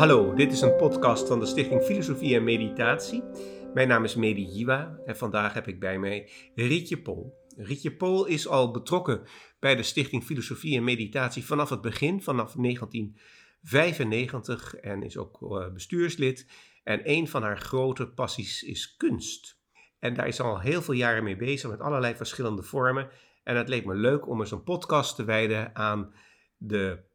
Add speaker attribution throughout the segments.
Speaker 1: Hallo, dit is een podcast van de Stichting Filosofie en Meditatie. Mijn naam is Medi Jiwa en vandaag heb ik bij mij Rietje Pol. Rietje Pol is al betrokken bij de Stichting Filosofie en Meditatie vanaf het begin, vanaf 1995 en is ook eh, bestuurslid. En een van haar grote passies is kunst. En daar is ze al heel veel jaren mee bezig met allerlei verschillende vormen. En het leek me leuk om eens een podcast te wijden aan de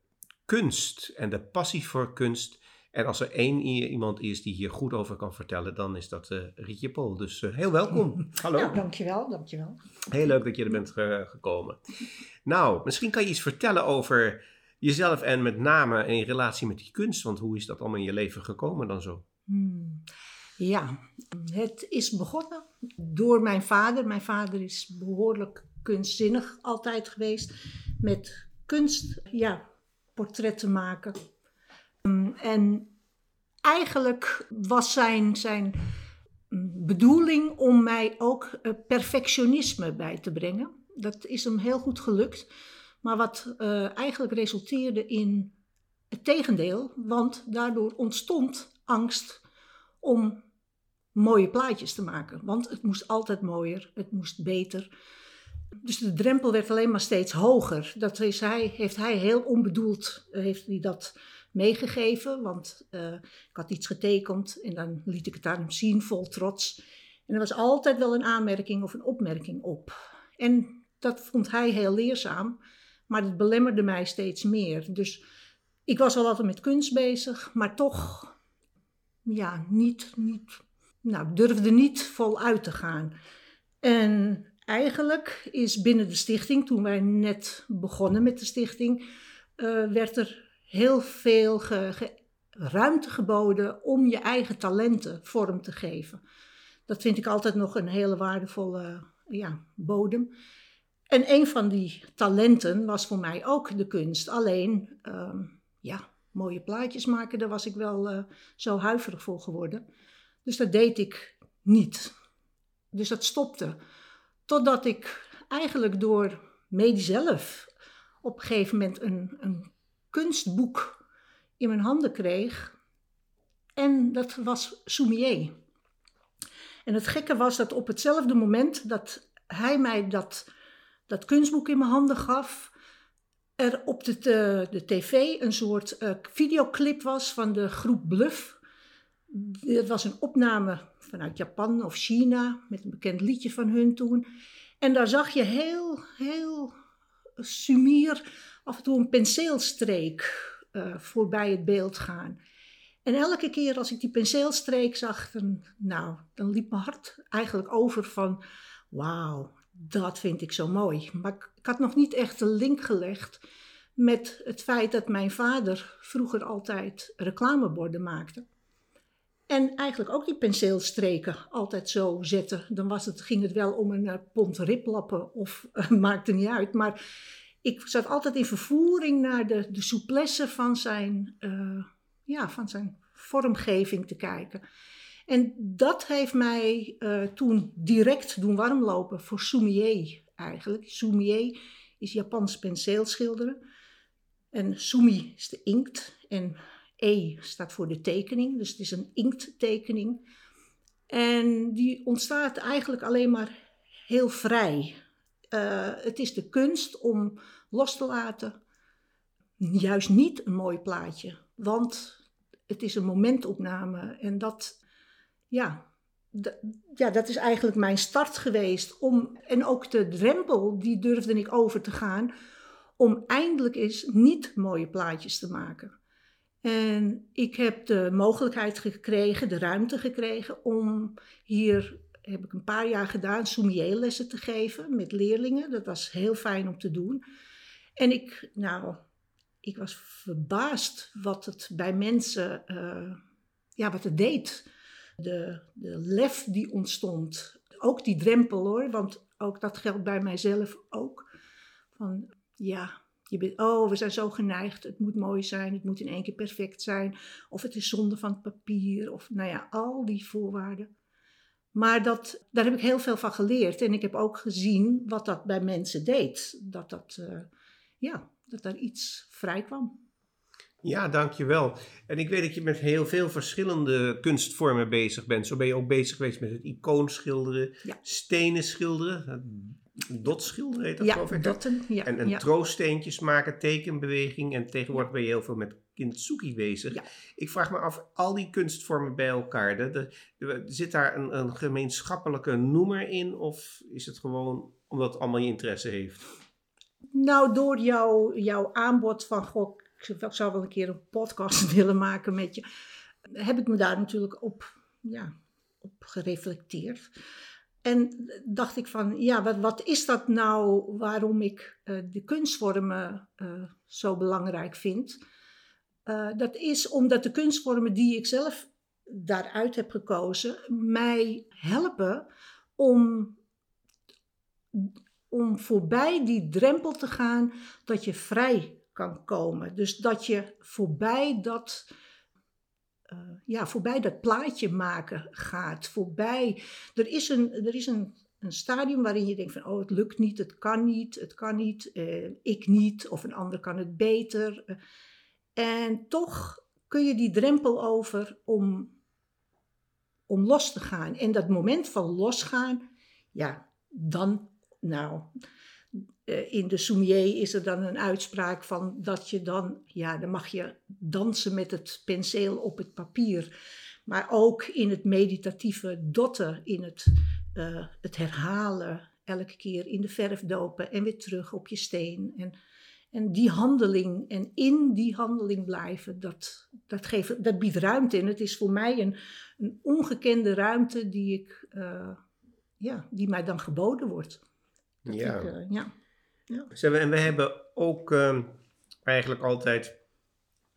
Speaker 1: kunst en de passie voor kunst. En als er één iemand is die hier goed over kan vertellen, dan is dat uh, Rietje Pol. Dus uh, heel welkom. Hallo.
Speaker 2: Ja, dankjewel, dankjewel.
Speaker 1: Heel leuk dat je er bent uh, gekomen. Nou, misschien kan je iets vertellen over jezelf en met name in relatie met die kunst. Want hoe is dat allemaal in je leven gekomen dan zo?
Speaker 2: Hmm. Ja, het is begonnen door mijn vader. Mijn vader is behoorlijk kunstzinnig altijd geweest. Met kunst, ja, portretten maken. Um, en eigenlijk was zijn, zijn bedoeling om mij ook uh, perfectionisme bij te brengen. Dat is hem heel goed gelukt. Maar wat uh, eigenlijk resulteerde in het tegendeel, want daardoor ontstond angst om mooie plaatjes te maken. Want het moest altijd mooier, het moest beter. Dus de drempel werd alleen maar steeds hoger. Dat is hij, heeft hij heel onbedoeld heeft hij dat meegegeven. Want uh, ik had iets getekend en dan liet ik het aan hem zien, vol trots. En er was altijd wel een aanmerking of een opmerking op. En dat vond hij heel leerzaam, maar het belemmerde mij steeds meer. Dus ik was al altijd met kunst bezig, maar toch ja, niet, niet, nou, durfde niet voluit te gaan. En eigenlijk is binnen de stichting, toen wij net begonnen met de stichting, uh, werd er heel veel ruimte geboden om je eigen talenten vorm te geven. Dat vind ik altijd nog een hele waardevolle ja, bodem. En een van die talenten was voor mij ook de kunst. Alleen, uh, ja, mooie plaatjes maken, daar was ik wel uh, zo huiverig voor geworden. Dus dat deed ik niet. Dus dat stopte. Totdat ik eigenlijk door Medi zelf op een gegeven moment een, een kunstboek in mijn handen kreeg. En dat was Soumier. En het gekke was dat op hetzelfde moment dat hij mij dat, dat kunstboek in mijn handen gaf, er op de, de, tv een soort uh, videoclip was van de groep Bluff. Het was een opname vanuit Japan of China met een bekend liedje van hun toen. En daar zag je heel, heel sumier af en toe een penseelstreek uh, voorbij het beeld gaan. En elke keer als ik die penseelstreek zag, dan, nou, dan liep mijn hart eigenlijk over van wauw, dat vind ik zo mooi. Maar ik, had nog niet echt de link gelegd met het feit dat mijn vader vroeger altijd reclameborden maakte. En eigenlijk ook die penseelstreken altijd zo zette. Dan was het, ging het wel om een uh, pond riplappen of maakte niet uit. Maar ik zat altijd in vervoering naar de, de souplesse van zijn, uh, ja, van zijn vormgeving te kijken. En dat heeft mij uh, toen direct doen warmlopen voor Soumier eigenlijk. Soumier is Japans penseelschilderen. En Sumi is de inkt en E staat voor de tekening. Dus het is een inkttekening. En die ontstaat eigenlijk alleen maar heel vrij. Uh, het is de kunst om los te laten. Juist niet een mooi plaatje, want het is een momentopname en dat, ja, ja, dat is eigenlijk mijn start geweest. Om, en ook de drempel, die durfde ik over te gaan, om eindelijk eens niet mooie plaatjes te maken. En ik heb de mogelijkheid gekregen, de ruimte gekregen om hier, heb ik een paar jaar gedaan, sommelier te geven met leerlingen. Dat was heel fijn om te doen. En ik, nou, ik was verbaasd wat het bij mensen, uh, ja, wat het deed de, de lef die ontstond. Ook die drempel hoor, want ook dat geldt bij mijzelf ook. Van ja, je bent, oh, we zijn zo geneigd, het moet mooi zijn, het moet in één keer perfect zijn. Of het is zonde van het papier, of nou ja, al die voorwaarden. Maar dat, daar heb ik heel veel van geleerd. En ik heb ook gezien wat dat bij mensen deed. Dat, dat, uh, ja, dat daar iets vrij kwam.
Speaker 1: Ja, dankjewel. En ik weet dat je met heel veel verschillende kunstvormen bezig bent. Zo ben je ook bezig geweest met het icoonschilderen,
Speaker 2: Ja.
Speaker 1: stenen schilderen, het dotschilderen heet dat geloof
Speaker 2: Ja,
Speaker 1: ik.
Speaker 2: dotten. Ja,
Speaker 1: En, en
Speaker 2: ja.
Speaker 1: trooststeentjes maken, tekenbeweging. En tegenwoordig ben je heel veel met kintsugi bezig.
Speaker 2: Ja.
Speaker 1: Ik vraag me af, al die kunstvormen bij elkaar, de, de- de- zit daar een, een gemeenschappelijke noemer in? Of is het gewoon omdat het allemaal je interesse heeft?
Speaker 2: Nou, door jouw, jouw aanbod van, goh, ik zou wel een keer een podcast willen maken met je, heb ik me daar natuurlijk op, ja, op gereflecteerd. En dacht ik van, ja, wat, wat is dat nou waarom ik eh, de kunstvormen eh, zo belangrijk vind? Eh, dat is omdat de kunstvormen die ik zelf daaruit heb gekozen, mij helpen om om voorbij die drempel te gaan dat je vrij kan komen. Dus dat je voorbij dat, ja, voorbij dat plaatje maken gaat. Voorbij. Er is een, er is een, een stadium waarin je denkt van oh het lukt niet, het kan niet, het kan niet, eh, ik niet of een ander kan het beter. Eh, En toch kun je die drempel over om, om los te gaan. En dat moment van losgaan, ja, dan, nou, eh, in de Soumier is er dan een uitspraak van dat je dan, ja, dan mag je dansen met het penseel op het papier. Maar ook in het meditatieve dotten, in het, eh, het herhalen, elke keer in de verf dopen en weer terug op je steen. En, en die handeling en in die handeling blijven, dat, dat, geeft, dat biedt ruimte. En het is voor mij een, een ongekende ruimte die, ik, eh, ja, die mij dan geboden wordt. Dat
Speaker 1: Ja.
Speaker 2: ik, eh, ja.
Speaker 1: Zeg, en we hebben ook ehm, eigenlijk altijd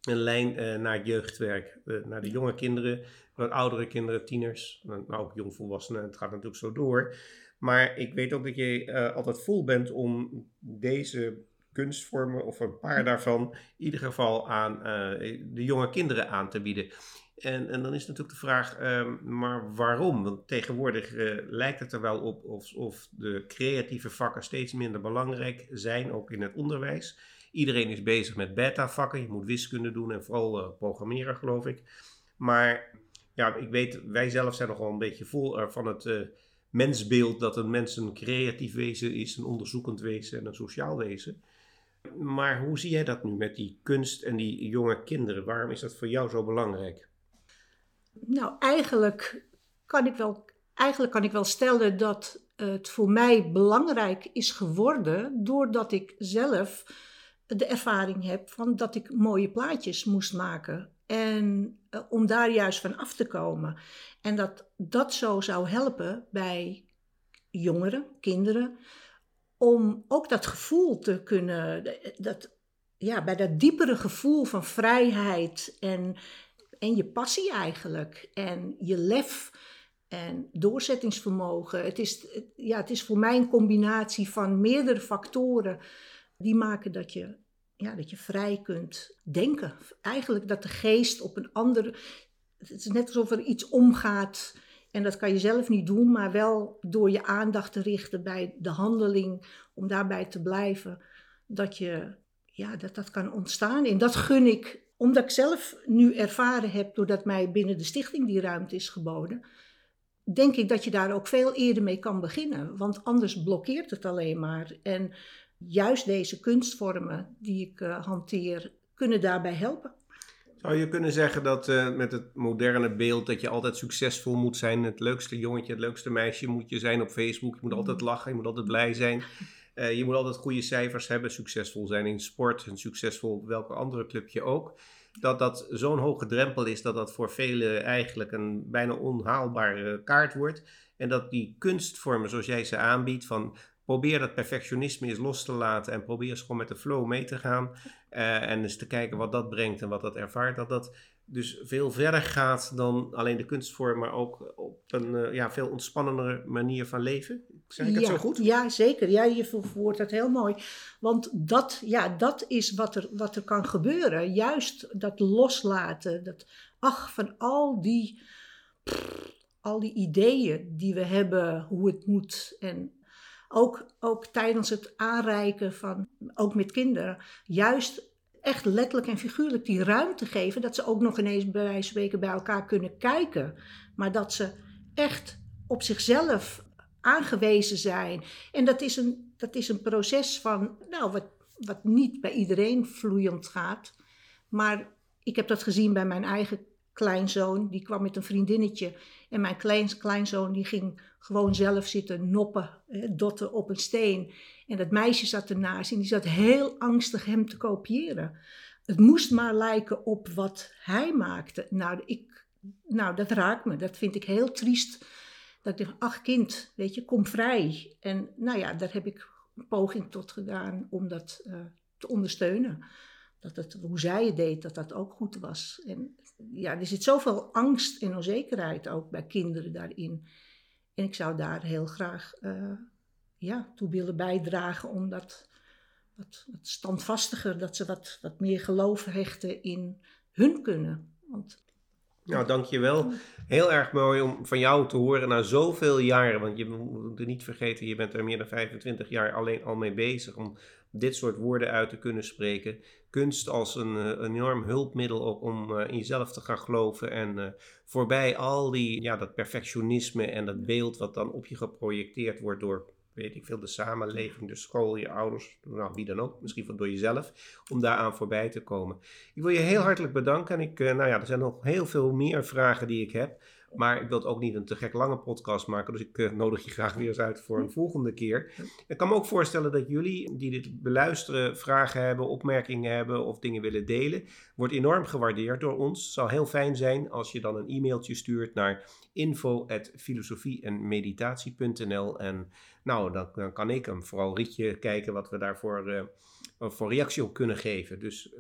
Speaker 1: een lijn eh, naar het jeugdwerk. eh, naar de jonge kinderen, wat oudere kinderen, tieners, maar ook jongvolwassenen. Het gaat natuurlijk zo door. Maar ik weet ook dat je eh, altijd vol bent om deze kunstvormen, of een paar daarvan, in ieder geval aan eh, de jonge kinderen aan te bieden. En, en dan is natuurlijk de vraag, ehm, maar waarom? Want tegenwoordig eh, lijkt het er wel op of, de creatieve vakken steeds minder belangrijk zijn, ook in het onderwijs. Iedereen is bezig met beta-vakken. Je moet wiskunde doen en vooral eh, programmeren, geloof ik. Maar ja, ik weet, wij zelf zijn nogal een beetje vol eh, van het mensbeeld dat een mens een creatief wezen is, een onderzoekend wezen en een sociaal wezen. Maar hoe zie jij dat nu met die kunst en die jonge kinderen? Waarom is dat voor jou zo belangrijk?
Speaker 2: Nou, eigenlijk kan ik wel, eigenlijk kan ik wel stellen dat het voor mij belangrijk is geworden doordat ik zelf de ervaring heb van dat ik mooie plaatjes moest maken. En eh, om daar juist van af te komen. En dat dat zo zou helpen bij jongeren, kinderen, om ook dat gevoel te kunnen, dat, ja, bij dat diepere gevoel van vrijheid en, en je passie eigenlijk. En je lef en doorzettingsvermogen. Het is, ja, het is voor mij een combinatie van meerdere factoren die maken dat je, ja, dat je vrij kunt denken. Eigenlijk dat de geest op een andere. Het is net alsof er iets omgaat. En dat kan je zelf niet doen, maar wel door je aandacht te richten bij de handeling, om daarbij te blijven, dat je, ja, dat, dat kan ontstaan. En dat gun ik, omdat ik zelf nu ervaren heb, doordat mij binnen de stichting die ruimte is geboden, denk ik dat je daar ook veel eerder mee kan beginnen. Want anders blokkeert het alleen maar. En juist deze kunstvormen die ik uh, hanteer, kunnen daarbij helpen.
Speaker 1: Zou je kunnen zeggen dat uh, met het moderne beeld dat je altijd succesvol moet zijn, het leukste jongetje, het leukste meisje moet je zijn op Facebook, je moet altijd lachen, je moet altijd blij zijn, uh, je moet altijd goede cijfers hebben, succesvol zijn in sport en succesvol op welke andere clubje ook. Dat dat zo'n hoge drempel is dat dat voor velen eigenlijk een bijna onhaalbare kaart wordt. En dat die kunstvormen zoals jij ze aanbiedt, van probeer dat perfectionisme eens los te laten en probeer eens gewoon met de flow mee te gaan. Uh, en eens te kijken wat dat brengt en wat dat ervaart. Dat dat dus veel verder gaat dan alleen de kunstvorm, maar ook op een uh, ja, veel ontspannendere manier van leven. Zeg ik
Speaker 2: ja,
Speaker 1: het zo goed?
Speaker 2: Ja, zeker. Ja, je verwoordt dat heel mooi. Want dat, ja, dat is wat er, wat er kan gebeuren. Juist dat loslaten. Dat, ach, van al die, pff, al die ideeën die we hebben, hoe het moet. En ook, ook tijdens het aanreiken van, ook met kinderen, juist echt letterlijk en figuurlijk die ruimte geven. Dat ze ook nog ineens bij wijze van bij elkaar kunnen kijken. Maar dat ze echt op zichzelf aangewezen zijn. En dat is een, dat is een proces van, nou, wat, wat niet bij iedereen vloeiend gaat. Maar ik heb dat gezien bij mijn eigen kleinzoon. Die kwam met een vriendinnetje. En mijn klein, kleinzoon die ging gewoon zelf zitten noppen, dotten op een steen. En dat meisje zat ernaast en die zat heel angstig hem te kopiëren. Het moest maar lijken op wat hij maakte. Nou, ik, nou dat raakt me. Dat vind ik heel triest. Dat ik dacht, ach kind, weet je, kom vrij. En nou ja, daar heb ik een poging tot gedaan om dat uh, te ondersteunen. Dat het, hoe zij het deed, dat dat ook goed was. En ja, er zit zoveel angst en onzekerheid ook bij kinderen daarin. En ik zou daar heel graag uh, ja, toe willen bijdragen om dat wat, wat, standvastiger, dat ze wat, wat meer geloof hechten in hun kunnen. Want,
Speaker 1: nou, dankjewel. Heel erg mooi om van jou te horen na zoveel jaren. Want je moet er niet vergeten, je bent er meer dan 25 jaar alleen al mee bezig om dit soort woorden uit te kunnen spreken. Kunst als een, eh, enorm hulpmiddel om uh, in jezelf te gaan geloven. En uh, voorbij al die, ja, dat perfectionisme en dat beeld wat dan op je geprojecteerd wordt door weet ik veel, de samenleving, de school, je ouders, nou, wie dan ook, misschien van door jezelf, om daaraan voorbij te komen. Ik wil je heel hartelijk bedanken en ik, nou ja, er zijn nog heel veel meer vragen die ik heb. Maar ik wil het ook niet een te gek lange podcast maken. Dus ik uh, nodig je graag weer eens uit voor een volgende keer. Ik kan me ook voorstellen dat jullie die dit beluisteren vragen hebben, opmerkingen hebben of dingen willen delen. Wordt enorm gewaardeerd door ons. Het zou heel fijn zijn als je dan een e-mailtje stuurt naar info.filosofie-en-meditatie.nl En nou, dan, dan, kan ik hem vooral Rietje kijken wat we daarvoor uh, voor reactie op kunnen geven. Dus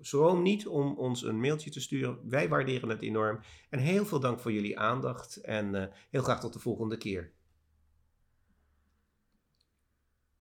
Speaker 1: schroom niet om ons een mailtje te sturen. Wij waarderen het enorm. En heel veel dank voor jullie aandacht en uh, heel graag tot de volgende keer.